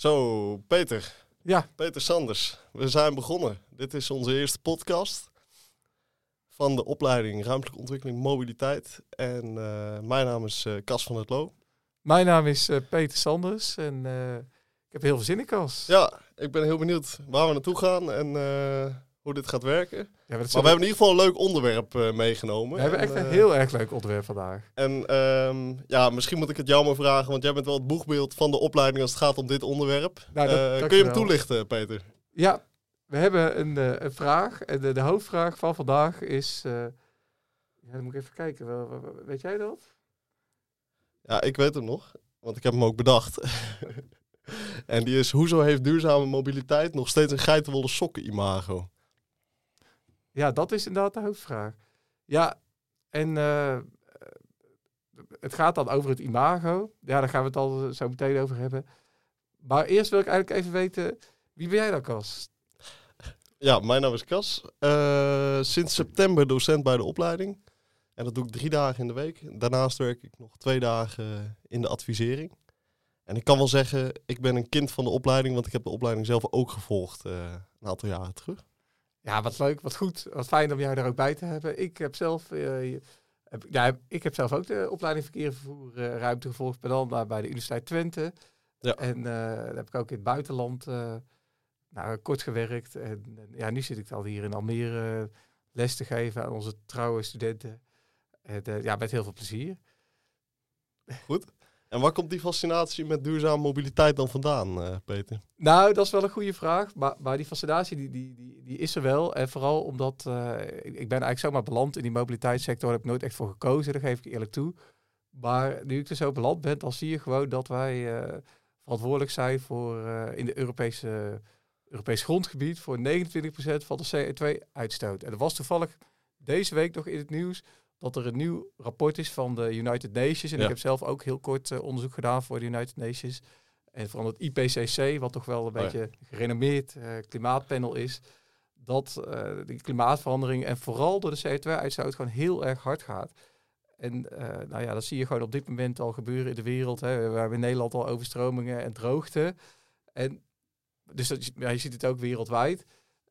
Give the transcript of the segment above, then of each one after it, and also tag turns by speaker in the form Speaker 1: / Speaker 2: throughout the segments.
Speaker 1: Zo, Peter.
Speaker 2: Ja.
Speaker 1: Peter Sanders. We zijn begonnen. Dit is onze eerste podcast van de opleiding Ruimtelijke Ontwikkeling Mobiliteit. En uh, mijn naam is uh, Cas van het Loo.
Speaker 2: Mijn naam is uh, Peter Sanders en ik heb heel veel zin in Cas.
Speaker 1: Ja, ik ben heel benieuwd waar we naartoe gaan en hoe dit gaat werken. Ja, maar,
Speaker 2: maar
Speaker 1: we hebben in ieder geval een leuk onderwerp uh, meegenomen.
Speaker 2: We hebben echt een heel erg leuk onderwerp vandaag.
Speaker 1: En um, ja, misschien moet ik het jou maar vragen, want jij bent wel het boegbeeld van de opleiding als het gaat om dit onderwerp.
Speaker 2: Nou, dat,
Speaker 1: uh, kun je hem toelichten, Peter?
Speaker 2: Ja, we hebben een, een vraag. En de, de, hoofdvraag van vandaag is... ja, dan moet ik even kijken. Weet jij dat?
Speaker 1: Ja, ik weet hem nog, want ik heb hem ook bedacht. en die is, hoezo heeft duurzame mobiliteit nog steeds een geitenwolle sokken imago?
Speaker 2: Ja, dat is inderdaad de hoofdvraag. Ja, en uh, het gaat dan over het imago. Ja, daar gaan we het al zo meteen over hebben. Maar eerst wil ik eigenlijk even weten, wie ben jij dan, Cas?
Speaker 1: Ja, mijn naam is Cas. Uh, sinds september docent bij de opleiding. En dat doe ik drie dagen in de week. Daarnaast werk ik nog twee dagen in de advisering. En ik kan wel zeggen, ik ben een kind van de opleiding, want ik heb de opleiding zelf ook gevolgd uh, een aantal jaren terug.
Speaker 2: Ja, wat leuk, wat goed. Wat fijn om jou er ook bij te hebben. Ik heb zelf, uh, heb, ja, ik heb zelf ook de opleiding verkeer vervoer uh, ruimte gevolgd, bij de Universiteit Twente. Ja. En uh, daar heb ik ook in het buitenland nou, kort gewerkt. En, en, ja, nu zit ik al hier in Almere les te geven aan onze trouwe studenten. En, ja, met heel veel plezier.
Speaker 1: Goed. En waar komt die fascinatie met duurzame mobiliteit dan vandaan, uh, Peter?
Speaker 2: Nou, dat is wel een goede vraag. Maar, die fascinatie die, die, die, is er wel. En vooral omdat uh, ik, ben eigenlijk zomaar beland in die mobiliteitssector. Daar heb ik nooit echt voor gekozen, dat geef ik eerlijk toe. Maar nu ik er zo beland ben, dan zie je gewoon dat wij uh, verantwoordelijk zijn voor in de Europese, Europees grondgebied voor 29% van de CO2-uitstoot. En dat was toevallig deze week nog in het nieuws dat er een nieuw rapport is van de United Nations. En ja. ik heb zelf ook heel kort uh, onderzoek gedaan voor de United Nations. En van het IPCC, wat toch wel een oh, beetje gerenommeerd uh, klimaatpanel is. Dat uh, die klimaatverandering en vooral door de CO2-uitstoot gewoon heel erg hard gaat. En nou ja, dat zie je gewoon op dit moment al gebeuren in de wereld. Hè. We hebben in Nederland al overstromingen en droogte. En dus dat, ja, je ziet het ook wereldwijd.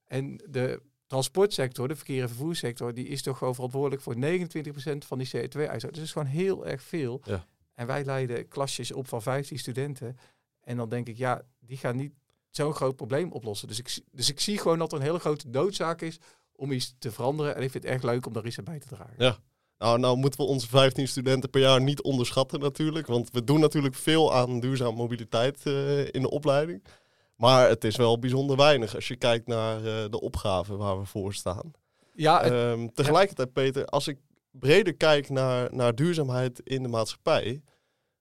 Speaker 2: En de transportsector, de verkeer- en vervoerssector, die is toch gewoon verantwoordelijk voor 29% van die CO2-uitstoot. Dus dat is gewoon heel erg veel.
Speaker 1: Ja.
Speaker 2: En wij leiden klasjes op van 15 studenten. En dan denk ik, ja, die gaan niet zo'n groot probleem oplossen. Dus ik, dus ik zie gewoon dat er een hele grote noodzaak is om iets te veranderen. En ik vind het erg leuk om daar iets aan bij te dragen.
Speaker 1: Ja. Nou, nou moeten we onze 15 studenten per jaar niet onderschatten natuurlijk. Want we doen natuurlijk veel aan duurzame mobiliteit uh, in de opleiding. Maar het is wel bijzonder weinig als je kijkt naar uh, de opgaven waar we voor staan.
Speaker 2: Ja,
Speaker 1: het, um, tegelijkertijd, Peter, als ik breder kijk naar, naar duurzaamheid in de maatschappij,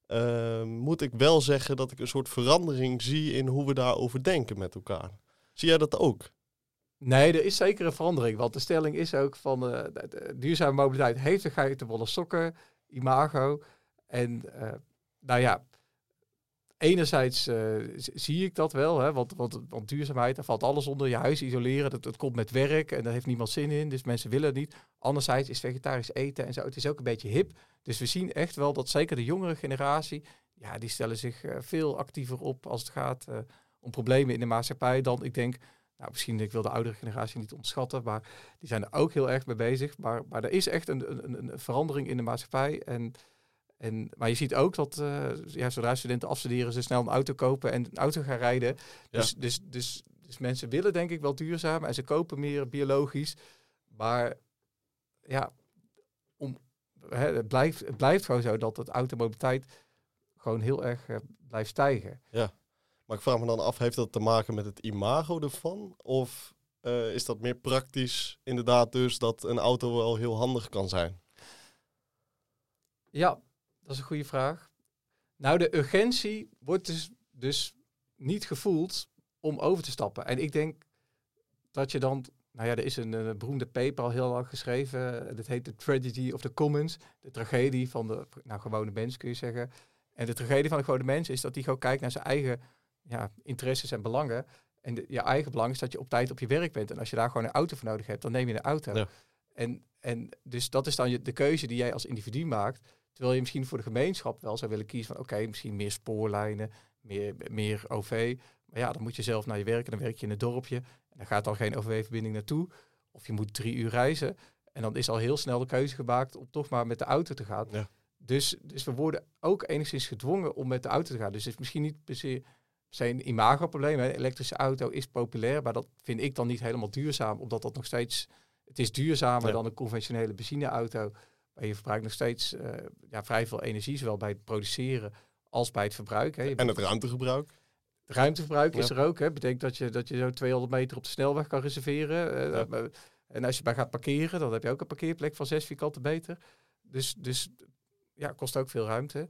Speaker 1: uh, moet ik wel zeggen dat ik een soort verandering zie in hoe we daarover denken met elkaar. Zie jij dat ook?
Speaker 2: Nee, er is zeker een verandering. Want de stelling is ook van uh, de, de duurzame mobiliteit heeft een geitenwolle sokken, imago. En nou ja, enerzijds uh, zie ik dat wel, hè, want, want, duurzaamheid, daar valt alles onder. Je huis isoleren, dat, dat komt met werk en daar heeft niemand zin in, dus mensen willen het niet. Anderzijds is vegetarisch eten en zo, het is ook een beetje hip. Dus we zien echt wel dat zeker de jongere generatie, ja, die stellen zich uh, veel actiever op als het gaat uh, om problemen in de maatschappij dan ik denk, nou misschien ik wil de oudere generatie niet onderschatten, maar die zijn er ook heel erg mee bezig. Maar, maar er is echt een, een, een verandering in de maatschappij en... En, maar je ziet ook dat uh, ja, zodra studenten afstuderen, ze snel een auto kopen en een auto gaan rijden. Dus, dus, dus, dus mensen willen denk ik wel duurzaam en ze kopen meer biologisch. Maar ja, om, hè, het, blijft, het blijft gewoon zo dat het automobiliteit gewoon heel erg uh, blijft stijgen.
Speaker 1: Ja, maar ik vraag me dan af, heeft dat te maken met het imago ervan? Of uh, is dat meer praktisch inderdaad dus dat een auto wel heel handig kan zijn?
Speaker 2: Ja, dat is een goede vraag. Nou, de urgentie wordt dus, dus niet gevoeld om over te stappen. En ik denk dat je dan... Nou ja, er is een, een beroemde paper al heel lang geschreven. Dat heet The Tragedy of the Commons. De tragedie van de nou, gewone mens, kun je zeggen. En de tragedie van de gewone mens is dat hij gewoon kijkt naar zijn eigen ja, interesses en belangen. En de, je eigen belang is dat je op tijd op je werk bent. En als je daar gewoon een auto voor nodig hebt, dan neem je een auto.
Speaker 1: Ja.
Speaker 2: En, en dus dat is dan je, de keuze die jij als individu maakt. Terwijl je misschien voor de gemeenschap wel zou willen kiezen van oké, okay, misschien meer spoorlijnen, meer, meer OV. Maar ja, dan moet je zelf naar je werk en dan werk je in het dorpje. En dan gaat al geen OV-verbinding naartoe. Of je moet drie uur reizen. En dan is al heel snel de keuze gemaakt om toch maar met de auto te gaan.
Speaker 1: Ja.
Speaker 2: Dus, dus we worden ook enigszins gedwongen om met de auto te gaan. Dus het is misschien niet per se zijn imagoprobleem. Een elektrische auto is populair, maar dat vind ik dan niet helemaal duurzaam, omdat dat nog steeds, het is duurzamer
Speaker 1: Ja.
Speaker 2: dan een conventionele benzineauto. Maar je verbruikt nog steeds eh, ja, vrij veel energie, zowel bij het produceren als bij het verbruik. Hè.
Speaker 1: En het ruimtegebruik.
Speaker 2: het ruimteverbruik is
Speaker 1: Ja.
Speaker 2: er ook. Hè. Betekent dat je, dat je zo 200 meter op de snelweg kan reserveren. Eh,
Speaker 1: Ja.
Speaker 2: eh, En als je bij gaat parkeren, dan heb je ook een parkeerplek van 6 vierkante meter. Dus, dus ja, kost ook veel ruimte.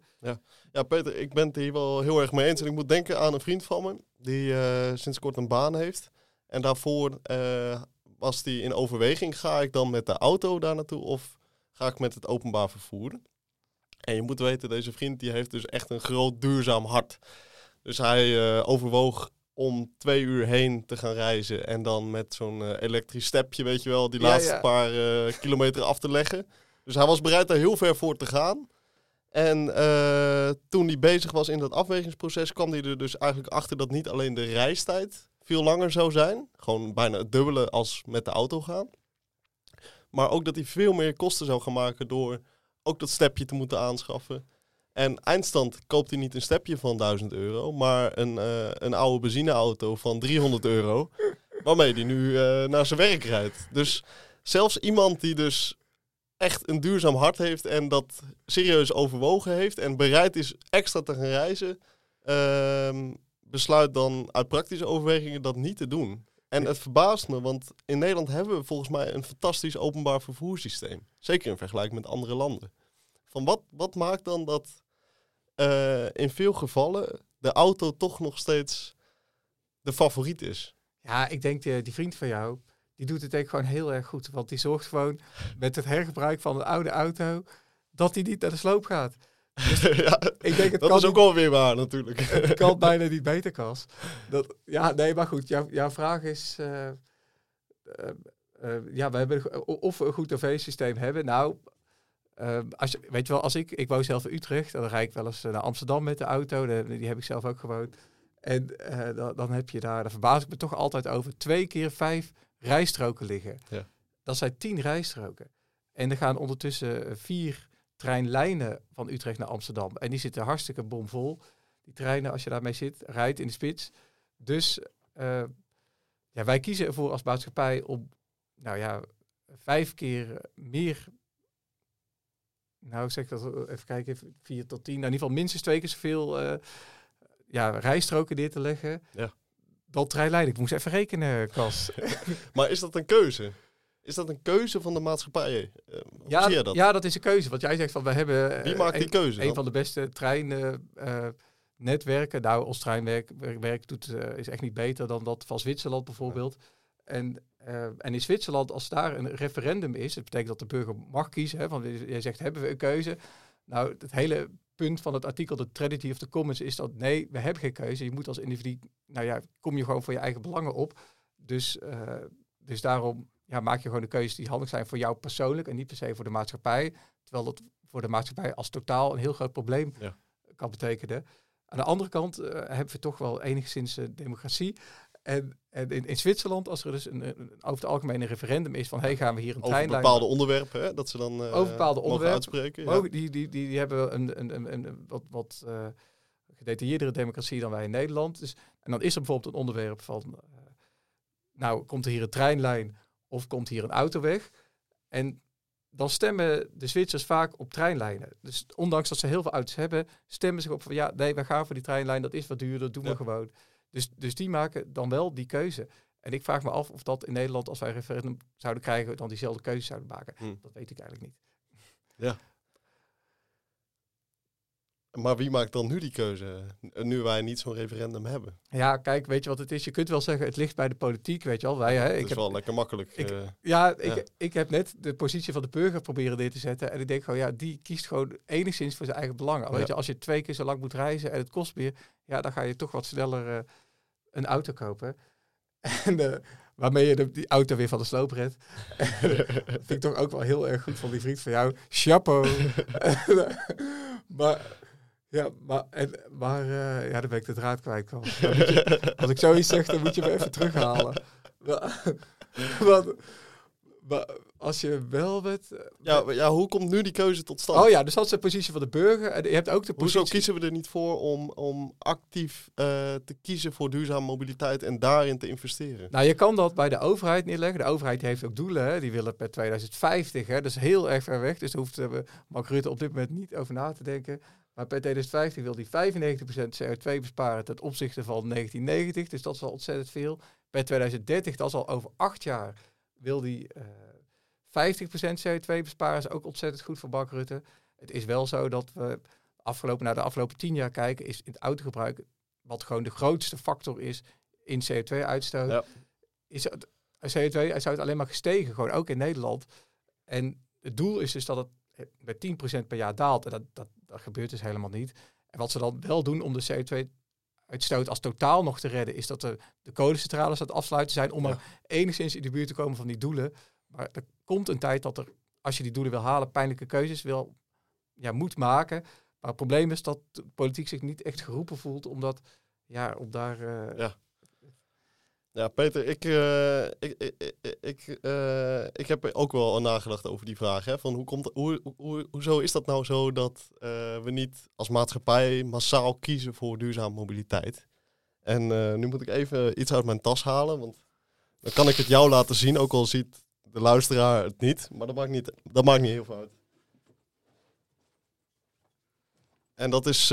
Speaker 1: Ja, Peter, ik ben het hier wel heel erg mee eens. En ik moet denken aan een vriend van me, die sinds kort een baan heeft. En daarvoor eh, was die in overweging, ga ik dan met de auto daar naartoe of ga ik met het openbaar vervoer? En je moet weten, deze vriend die heeft dus echt een groot duurzaam hart. Dus hij eh, overwoog om twee uur heen te gaan reizen en dan met zo'n eh, elektrisch stepje, weet je wel, die
Speaker 2: Ja,
Speaker 1: laatste
Speaker 2: ja.
Speaker 1: paar eh, kilometer af te leggen. Dus hij was bereid daar heel ver voor te gaan. En toen hij bezig was in dat afwegingsproces, kwam hij er dus eigenlijk achter dat niet alleen de reistijd veel langer zou zijn. Gewoon bijna het dubbele als met de auto gaan. Maar ook dat hij veel meer kosten zou gaan maken door ook dat stepje te moeten aanschaffen. En eindstand koopt hij niet een stepje van 1000 euro, maar een, eh, een oude benzineauto van 300 euro. Waarmee hij nu eh, naar zijn werk rijdt. Dus zelfs iemand die dus echt een duurzaam hart heeft en dat serieus overwogen heeft en bereid is extra te gaan reizen, ehm, besluit dan uit praktische overwegingen dat niet te doen. En het verbaast me, want in Nederland hebben we volgens mij een fantastisch openbaar vervoerssysteem. Zeker in vergelijking met andere landen. Van wat, wat maakt dan dat eh, in veel gevallen de auto toch nog steeds de favoriet is?
Speaker 2: Ja, ik denk die, die vriend van jou, die doet het denk gewoon heel erg goed. Want die zorgt gewoon met het hergebruik van een oude auto, dat hij niet naar de sloop gaat.
Speaker 1: ja,
Speaker 2: Ik denk het
Speaker 1: dat
Speaker 2: kan
Speaker 1: is ook wel weer waar natuurlijk.
Speaker 2: Het kan bijna niet beter, Kas. Dat, ja, nee, maar goed. Jouw, jouw vraag is... eh, eh, eh, ja, we hebben of we een goed OV-systeem hebben. Nou, als je, weet je wel, als ik... Ik woon zelf in Utrecht. En dan rijd ik wel eens naar Amsterdam met de auto. De- die heb ik zelf ook gewoond. En dan, dan heb je daar... Daar verbaas ik me toch altijd over. Twee keer vijf rijstroken liggen.
Speaker 1: Ja.
Speaker 2: Dat zijn tien rijstroken. En er gaan ondertussen vier treinlijnen van Utrecht naar Amsterdam. En die zitten hartstikke bomvol. Die treinen, als je daarmee zit, rijdt in de spits. Dus eh, ja, wij kiezen ervoor als maatschappij om, nou ja, vijf keer meer, nou zeg ik dat, even kijken, vier tot tien, nou in ieder geval minstens twee keer zoveel eh, ja, rijstroken neer te leggen.
Speaker 1: Ja.
Speaker 2: Dan treinlijnen. Ik moest even rekenen, Kas.
Speaker 1: Maar is dat een keuze? Is dat een keuze van de maatschappij? Eh,
Speaker 2: ja,
Speaker 1: zie je dat?
Speaker 2: ja, dat is een keuze. Want jij zegt van, we hebben...
Speaker 1: Wie
Speaker 2: eh,
Speaker 1: maakt die
Speaker 2: een-
Speaker 1: keuze
Speaker 2: Een
Speaker 1: dan?
Speaker 2: van de beste treinnetwerken. nou, ons treinwerk werk- werk doet, eh, is echt niet beter dan dat van Zwitserland bijvoorbeeld. En, eh, en in Zwitserland, als daar een referendum is, dat betekent dat de burger mag kiezen. Hè, want jij zegt, hebben we een keuze? Nou, het hele punt van het artikel, de Trinity of the Commons, is dat nee, we hebben geen keuze. Je moet als individu, nou ja, kom je gewoon voor je eigen belangen op. Dus, eh, dus daarom ja, maak je gewoon de keuzes die handig zijn voor jou persoonlijk en niet per se voor de maatschappij. Terwijl dat voor de maatschappij als totaal een heel groot probleem
Speaker 1: Ja.
Speaker 2: kan betekenen. Aan de andere kant eh, hebben we toch wel enigszins eh, democratie. En, en in, in Zwitserland, als er dus een, een- over het algemeen een referendum is van hey, gaan we hier een
Speaker 1: Over
Speaker 2: treinlijn
Speaker 1: bepaalde onderwerpen, hè? dat ze dan eh,
Speaker 2: Over bepaalde
Speaker 1: mogen
Speaker 2: onderwerpen.
Speaker 1: uitspreken. ja.
Speaker 2: Mogen- die, die, die, die hebben een, een, een, een wat, wat gedetailleerdere democratie dan wij in Nederland. Dus, en dan is er bijvoorbeeld een onderwerp van, nou, komt er hier een treinlijn of komt hier een autoweg? En dan stemmen de Zwitsers vaak op treinlijnen. Dus ondanks dat ze heel veel auto's hebben, stemmen ze op van ja, nee, we gaan voor die treinlijn, dat is wat duurder, doen we
Speaker 1: Ja.
Speaker 2: gewoon. Dus, dus die maken dan wel die keuze. En ik vraag me af of dat in Nederland, als wij een referendum zouden krijgen, dan diezelfde keuze zouden maken.
Speaker 1: Hm.
Speaker 2: Dat weet ik eigenlijk niet.
Speaker 1: Maar wie maakt dan nu die keuze? Nu wij niet zo'n referendum hebben.
Speaker 2: Ja, kijk, weet je wat het is? Je kunt wel zeggen, het ligt bij de politiek, weet je wel. Wij, hè,
Speaker 1: Het
Speaker 2: ik
Speaker 1: is
Speaker 2: heb,
Speaker 1: wel lekker makkelijk.
Speaker 2: ik-
Speaker 1: eh,
Speaker 2: ja, ik,
Speaker 1: ja.
Speaker 2: ik heb net de positie van de burger proberen neer te zetten. En ik denk gewoon, ja, die kiest gewoon enigszins voor zijn eigen belangen. Weet
Speaker 1: Ja.
Speaker 2: je, als je twee keer zo lang moet reizen en het kost meer, ja, dan ga je toch wat sneller eh, een auto kopen. En eh, waarmee je de, die auto weer van de sloop redt. vind ik toch ook wel heel erg goed van die vriend van jou. Chapeau. maar Ja, maar, en, maar uh, ja, dan ben ik de draad kwijt. Je, als ik zoiets zeg, dan moet je me even terughalen. Maar als je wel bent...
Speaker 1: Eh, ja, ja, hoe komt nu die keuze tot stand?
Speaker 2: Oh ja, dus dat is de positie van de burger. En je hebt ook de positie...
Speaker 1: Hoezo kiezen we er niet voor om, om actief uh, te kiezen voor duurzame mobiliteit en daarin te investeren?
Speaker 2: Nou, je kan dat bij de overheid neerleggen. De overheid heeft ook doelen. Hè. Die willen per 2050. Hè. Dat is heel erg ver weg. Dus daar hoeft uh, Mark Rutte op dit moment niet over na te denken. Maar per 2050 wil hij 95% CO2 besparen ten opzichte van 1990. Dus dat is al ontzettend veel. Per 2030, dat is al over acht jaar, wil hij uh, 50% CO2 besparen. Dat is ook ontzettend goed voor Mark Rutte. Het is wel zo dat we afgelopen, naar de afgelopen tien jaar kijken, is in het autogebruik, wat gewoon de grootste factor is in CO2-uitstoot, ja. is CO2-uitstoot alleen maar gestegen, gewoon ook in Nederland. En het doel is dus dat het met 10% per jaar daalt. En dat, dat, dat gebeurt dus helemaal niet. En wat ze dan wel doen om de CO2-uitstoot als totaal nog te redden, is dat de, de kolencentrales aan het afsluiten zijn om er enigszins in de buurt te komen van die doelen. Maar er komt een tijd dat er, als je die doelen wil halen, pijnlijke keuzes wil, ja, moet maken. Maar het probleem is dat de politiek zich niet echt geroepen voelt om, dat, ja, om daar uh, ja.
Speaker 1: Ja, Peter, ik, uh, ik, ik, ik, uh, ik heb ook wel nagedacht over die vraag. Hè, van hoe komt, hoe, hoe, hoezo is dat nou zo dat uh, we niet als maatschappij massaal kiezen voor duurzame mobiliteit? En nu moet ik even iets uit mijn tas halen, want dan kan ik het jou laten zien, ook al ziet de luisteraar het niet. Maar dat maakt niet, dat maakt niet heel uit. En dat is,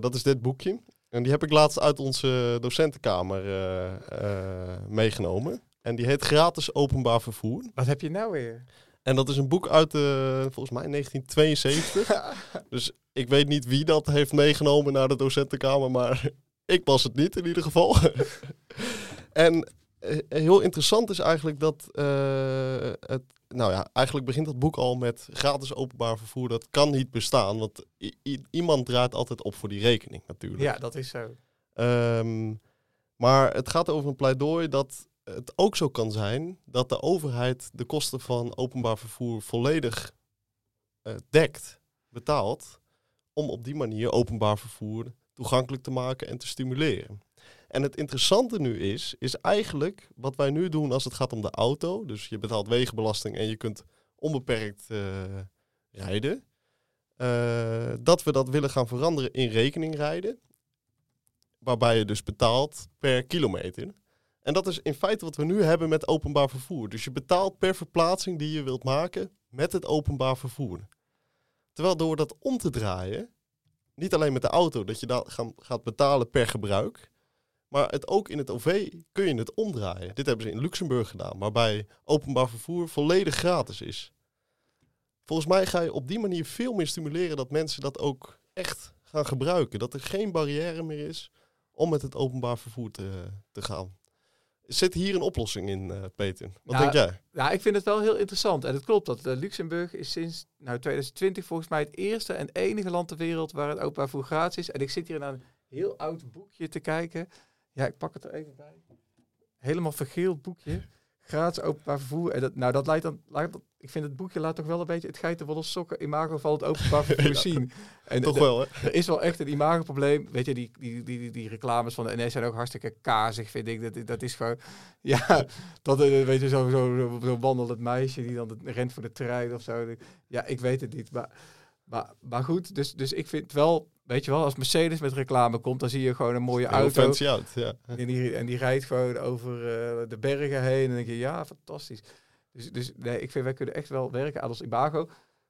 Speaker 1: dat is dit boekje. En die heb ik laatst uit onze docentenkamer uh, uh, meegenomen. En die heet Gratis Openbaar Vervoer.
Speaker 2: Wat heb je nou weer?
Speaker 1: En dat is een boek uit, uh, volgens mij, 1972. dus ik weet niet wie dat heeft meegenomen naar de docentenkamer, maar ik was het niet in ieder geval. en heel interessant is eigenlijk dat het nou ja, eigenlijk begint het boek al met gratis openbaar vervoer. Dat kan niet bestaan, want iemand draait altijd op voor die rekening natuurlijk.
Speaker 2: Ja, dat is zo.
Speaker 1: Ehm, maar het gaat over een pleidooi dat het ook zo kan zijn dat de overheid de kosten van openbaar vervoer volledig uh, dekt, betaalt, om op die manier openbaar vervoer toegankelijk te maken en te stimuleren. En het interessante nu is, is eigenlijk wat wij nu doen als het gaat om de auto. Dus je betaalt wegenbelasting en je kunt onbeperkt uh, rijden. Uh, dat we dat willen gaan veranderen in rekeningrijden. Waarbij je dus betaalt per kilometer. En dat is in feite wat we nu hebben met openbaar vervoer. Dus je betaalt per verplaatsing die je wilt maken met het openbaar vervoer. Terwijl door dat om te draaien, niet alleen met de auto, dat je dan gaat betalen per gebruik, maar het, ook in het OV kun je het omdraaien. Dit hebben ze in Luxemburg gedaan, waarbij openbaar vervoer volledig gratis is. Volgens mij ga je op die manier veel meer stimuleren dat mensen dat ook echt gaan gebruiken. Dat er geen barrière meer is om met het openbaar vervoer te, te gaan. Zit hier een oplossing in, uh, Peter? Wat
Speaker 2: nou,
Speaker 1: denk jij?
Speaker 2: Ja, ik vind het wel heel interessant. En het klopt dat uh, Luxemburg is sinds nou, 2020 volgens mij het eerste en enige land ter wereld waar het openbaar vervoer gratis is. En ik zit hier naar een heel oud boekje te kijken. Ja, ik pak het er even bij. Helemaal vergeeld boekje. Gratis openbaar vervoer. En dat, nou, dat lijkt dan. ik vind het boekje laat toch wel een beetje het geitenwolle sokken imago van het openbaar vervoer zien.
Speaker 1: En toch wel, hè?
Speaker 2: Er is wel echt een imagoprobleem. Weet je, die, die, die, die, reclames van de NS zijn ook hartstikke kazig, vind ik. Dat, dat is gewoon. Ja, dat eh, weet je, zo'n zo, zo, zo wandelend meisje die dan rent voor de trein of zo. Ja, ik weet het niet. Maar, maar, maar goed, dus, dus ik vind wel weet je wel, als Mercedes met reclame komt, dan zie je gewoon een mooie auto.
Speaker 1: Fancy out, ja.
Speaker 2: En die, en die rijdt gewoon over uh, de bergen heen. En dan denk je, ja, fantastisch. Dus, dus nee, ik vind, wij kunnen echt wel werken aan ons imago.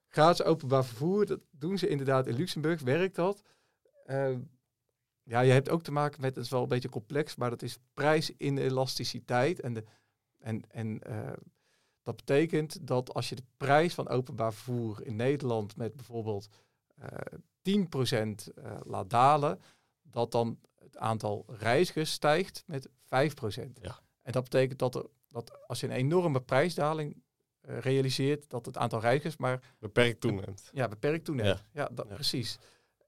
Speaker 2: Gratis openbaar vervoer, dat doen ze inderdaad in Luxemburg, werkt dat. Uh, ja, je hebt ook te maken met, het is wel een beetje complex, maar dat is prijsinelasticiteit. En, de, en, en uh, dat betekent dat als je de prijs van openbaar vervoer in Nederland met bijvoorbeeld 10% uh, eh, laat dalen, dat dan het aantal reizigers stijgt met 5%. Ja. En dat betekent dat, er, dat als je een enorme prijsdaling uh, realiseert, dat het aantal reizigers maar...
Speaker 1: Beperkt toeneemt.
Speaker 2: Ja, beperkt toeneemt. Ja, dat, precies.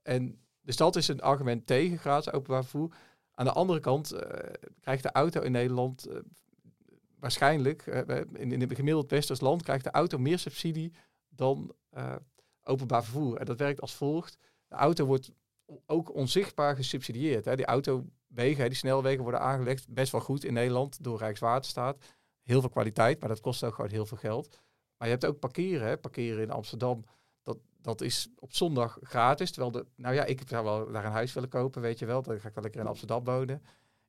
Speaker 2: En dus dat is een argument tegen gratis openbaar vervoer. Aan de andere kant uh, krijgt de auto in Nederland waarschijnlijk, in, in het gemiddeld westers land, krijgt de auto meer subsidie dan openbaar vervoer. En dat werkt als volgt. De auto wordt ook onzichtbaar gesubsidieerd. Hè. Die autowegen, die snelwegen worden aangelegd best wel goed in Nederland door Rijkswaterstaat. Heel veel kwaliteit, maar dat kost ook gewoon heel veel geld. Maar je hebt ook parkeren. Hè. Parkeren in Amsterdam, dat, dat is op zondag gratis. Terwijl de, nou ja, ik zou wel naar een huis willen kopen, weet je wel. Dan ga ik wel lekker in Amsterdam wonen.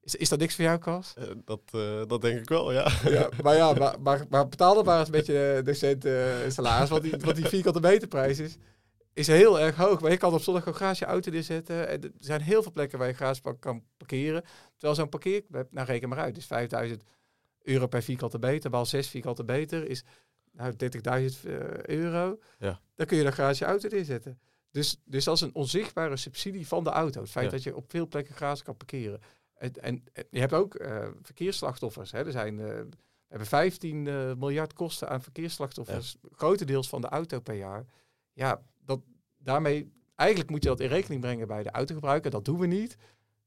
Speaker 2: Is, is dat niks voor jou, Kas?
Speaker 1: Eh, dat, eh, dat denk ik wel, ja.
Speaker 2: ja maar ja, maar, maar, maar betaalde maar eens een beetje uh, decent salaris. Want die, wat die vierkante meterprijs is, is heel erg hoog. Maar je kan op zondag ook graag je auto neerzetten. En er zijn heel veel plekken waar je graag kan parkeren. Terwijl zo'n parkeer, nou reken maar uit, is 5000 euro per vierkante meter. Wel 6 vierkante meter is nou, 30.000 euro. Ja. Dan kun je dan graag je auto neerzetten. Dus, dus dat is een onzichtbare subsidie van de auto. Het feit dat je op veel plekken graag kan parkeren. En, en, je hebt ook uh, verkeersslachtoffers. Hè. Er zijn, uh, we hebben 15 uh, eh, miljard kosten aan verkeersslachtoffers. Ja. Grotendeels van de auto per jaar. Ja, dat, daarmee, eigenlijk moet je dat in rekening brengen bij de autogebruiker. Dat doen we niet.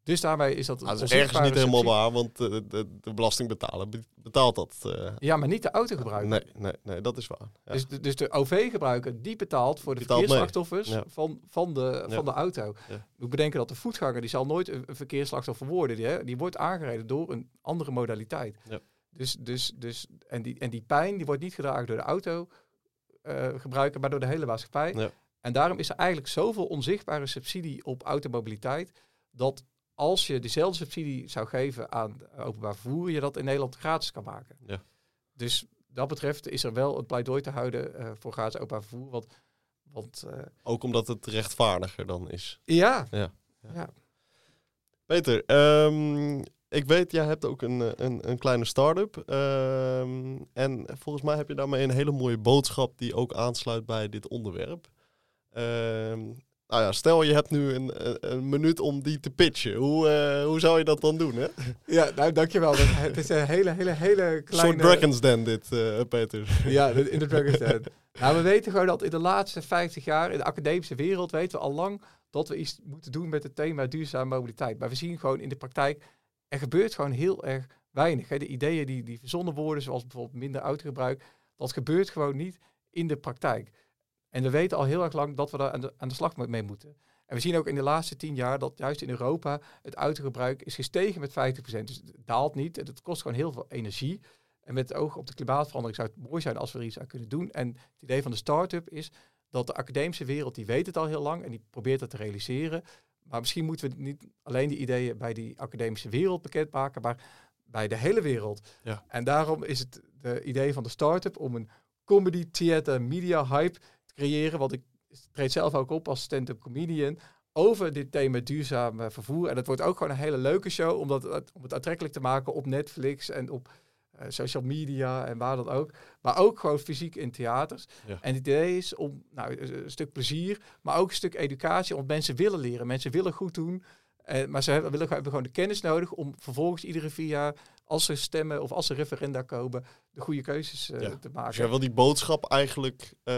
Speaker 2: Dus daarmee is dat.
Speaker 1: Nou, dat is ergens niet helemaal waar, want de, de, belastingbetaler betaalt dat. Uh...
Speaker 2: Ja, maar niet de autogebruiker.
Speaker 1: Nee, nee, nee dat is waar.
Speaker 2: Ja. Dus, de, dus de OV-gebruiker die betaalt voor de verkeersslachtoffers ja. van, van, de, van de auto. Moet bedenken dat de voetganger die zal nooit een, een verkeersslachtoffer worden. Die, hè, die wordt aangereden door een andere modaliteit. Dus, dus, dus, en, die, en die pijn die wordt niet gedragen door de auto uh, gebruiker, maar door de hele maatschappij. En daarom is er eigenlijk zoveel onzichtbare subsidie op automobiliteit dat als je dezelfde subsidie zou geven aan openbaar vervoer, je dat in Nederland gratis kan maken. Ja. Dus dat betreft is er wel een pleidooi te houden uh, voor gratis openbaar vervoer. Want, want, uh,
Speaker 1: Ook omdat het rechtvaardiger dan is.
Speaker 2: Ja. ja. ja.
Speaker 1: Peter, um, ik weet, jij hebt ook een, een, een kleine start-up. Um, en volgens mij heb je daarmee een hele mooie boodschap die ook aansluit bij dit onderwerp. Um, nou ja, stel je hebt nu een, een minuut om die te pitchen. Hoe, uh, hoe zou je dat dan doen, hè?
Speaker 2: Ja, nou, dankjewel. het is een hele, hele, hele kleine...
Speaker 1: Soort Dragon's Den dit, uh, Peter.
Speaker 2: Ja, in de Dragon's Den. nou, we weten gewoon dat in de laatste 50 jaar in de academische wereld weten we al lang dat we iets moeten doen met het thema duurzame mobiliteit. Maar we zien gewoon in de praktijk, er gebeurt gewoon heel erg weinig. Hè. De ideeën die, die verzonnen worden, zoals bijvoorbeeld minder autogebruik, dat gebeurt gewoon niet in de praktijk. En we weten al heel erg lang dat we daar aan de, aan de slag mee moeten. En we zien ook in de laatste tien jaar dat juist in Europa het autogebruik is gestegen met 50%. Dus het daalt niet. Het kost gewoon heel veel energie. En met het oog op de klimaatverandering zou het mooi zijn als we er iets aan kunnen doen. En het idee van de start-up is dat de academische wereld, die weet het al heel lang en die probeert dat te realiseren. Maar misschien moeten we niet alleen die ideeën bij die academische wereld bekendmaken, maar bij de hele wereld. Ja. En daarom is het de idee van de start-up om een comedy, theater, media hype creëren. Want ik treed zelf ook op als stand-up comedian over dit thema duurzaam vervoer. En het wordt ook gewoon een hele leuke show, omdat, om het aantrekkelijk te maken op Netflix en op uh, social media en waar dan ook. Maar ook gewoon fysiek in theaters. En het idee is om nou, een stuk plezier, maar ook een stuk educatie. Want mensen willen leren, mensen willen goed doen. Uh, maar ze hebben, willen, hebben gewoon de kennis nodig om vervolgens iedere vier jaar als ze stemmen of als ze referenda komen, de goede keuzes uh, te maken. Dus
Speaker 1: jij wil die boodschap eigenlijk uh,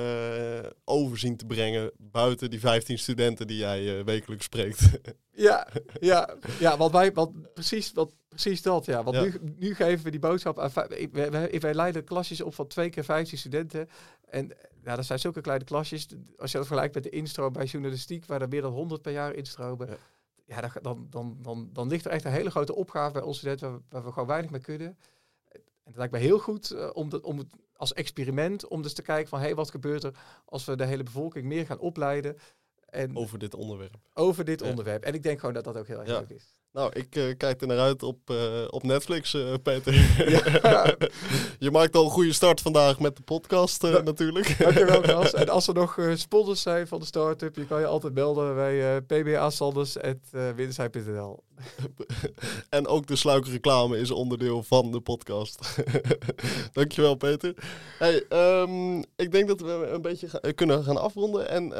Speaker 1: overzien te brengen buiten die 15 studenten die jij uh, wekelijks spreekt.
Speaker 2: ja, ja, ja want wij, want precies, wat, precies dat. Ja. Want Nu, nu geven we die boodschap aan. Wij, wij leiden klasjes op van twee keer 15 studenten. En ja, dat zijn zulke kleine klasjes. Als je dat vergelijkt met de instroom bij journalistiek, waar er meer dan 100 per jaar instromen. Ja ja, dan, dan, dan, dan ligt er echt een hele grote opgave bij ons studenten waar, waar we gewoon weinig mee kunnen. En het lijkt me heel goed uh, om, de, om het als experiment, om dus te kijken van hé, hey, wat gebeurt er als we de hele bevolking meer gaan opleiden.
Speaker 1: En over dit onderwerp.
Speaker 2: Over dit onderwerp. En ik denk gewoon dat dat ook heel erg leuk is.
Speaker 1: Nou, ik uh, kijk er naar uit op, uh, op Netflix, uh, Peter. Ja. je maakt al een goede start vandaag met de podcast ja. natuurlijk.
Speaker 2: Dankjewel, Kras. En als er nog sponsors zijn van de start-up, je kan je altijd melden bij pba-sanders.windersheim.nl.
Speaker 1: en ook de sluikreclame is onderdeel van de podcast. Dankjewel, Peter. Hey, um, ik denk dat we een beetje kunnen gaan afronden. En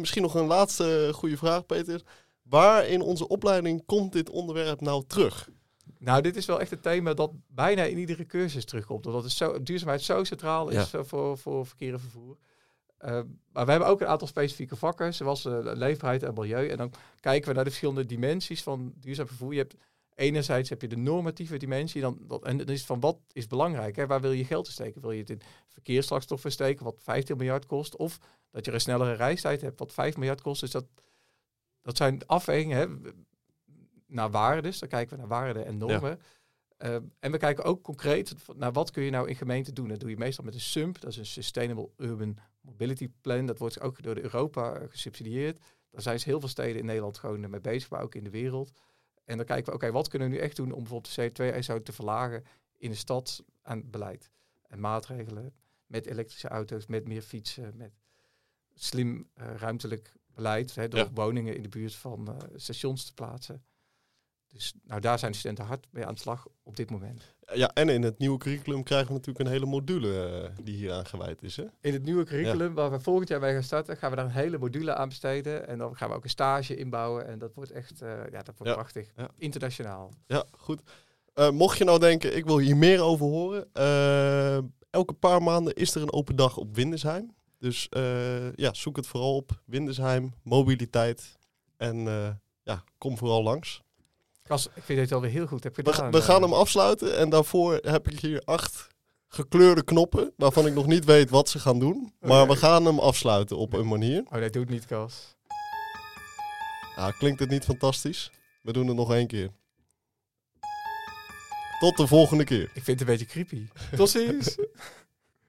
Speaker 1: misschien nog een laatste goede vraag, Peter. Waar in onze opleiding komt dit onderwerp nou terug?
Speaker 2: Nou, dit is wel echt een thema dat bijna in iedere cursus terugkomt. Omdat het zo, duurzaamheid zo centraal is voor, voor verkeer en vervoer. Uh, maar we hebben ook een aantal specifieke vakken, zoals uh, leefbaarheid en milieu. En dan kijken we naar de verschillende dimensies van duurzaam vervoer. Je hebt enerzijds heb je de normatieve dimensie. Dan, dat, en dan is van wat is belangrijk? Hè? Waar wil je geld in steken? Wil je het in verkeersslagstoffen steken, wat 15 miljard kost? Of dat je een snellere reistijd hebt, wat 5 miljard kost? Dus dat, dat zijn afwegingen hè, naar waarden. Dan kijken we naar waarden en normen. Uh, en we kijken ook concreet naar wat kun je nou in gemeente doen. Dat doe je meestal met een SUMP, dat is een Sustainable Urban Mobility Plan. Dat wordt ook door de Europa gesubsidieerd. Daar zijn heel veel steden in Nederland gewoon mee bezig, maar ook in de wereld. En dan kijken we, oké, wat kunnen we nu echt doen om bijvoorbeeld de CO2-uitstoot te verlagen in de stad aan beleid. En maatregelen met elektrische auto's, met meer fietsen, met slim uh, ruimtelijk beleid, hè, door woningen in de buurt van uh, stations te plaatsen. Dus nou, daar zijn de studenten hard mee aan de slag op dit moment.
Speaker 1: Ja, en in het nieuwe curriculum krijgen we natuurlijk een hele module uh, die hier aangeweid is. Hè?
Speaker 2: In het nieuwe curriculum, waar we volgend jaar mee gaan starten, gaan we daar een hele module aan besteden. En dan gaan we ook een stage inbouwen. En dat wordt echt, uh, ja, dat wordt prachtig. Internationaal.
Speaker 1: Ja, goed. Uh, mocht je nou denken, ik wil hier meer over horen. elke paar maanden is er een open dag op Windesheim. Dus ja, zoek het vooral op. Windesheim, mobiliteit. En ja, kom vooral langs.
Speaker 2: Kas, ik vind het alweer heel goed heb gedaan.
Speaker 1: We, we gaan hem afsluiten en daarvoor heb ik hier acht gekleurde knoppen, waarvan ik nog niet weet wat ze gaan doen. Maar we gaan hem afsluiten op een manier.
Speaker 2: Oh, dat doet niet, Kas.
Speaker 1: Ah, klinkt het niet fantastisch? We doen het nog één keer. Tot de volgende keer.
Speaker 2: Ik vind het een beetje creepy. Tot ziens.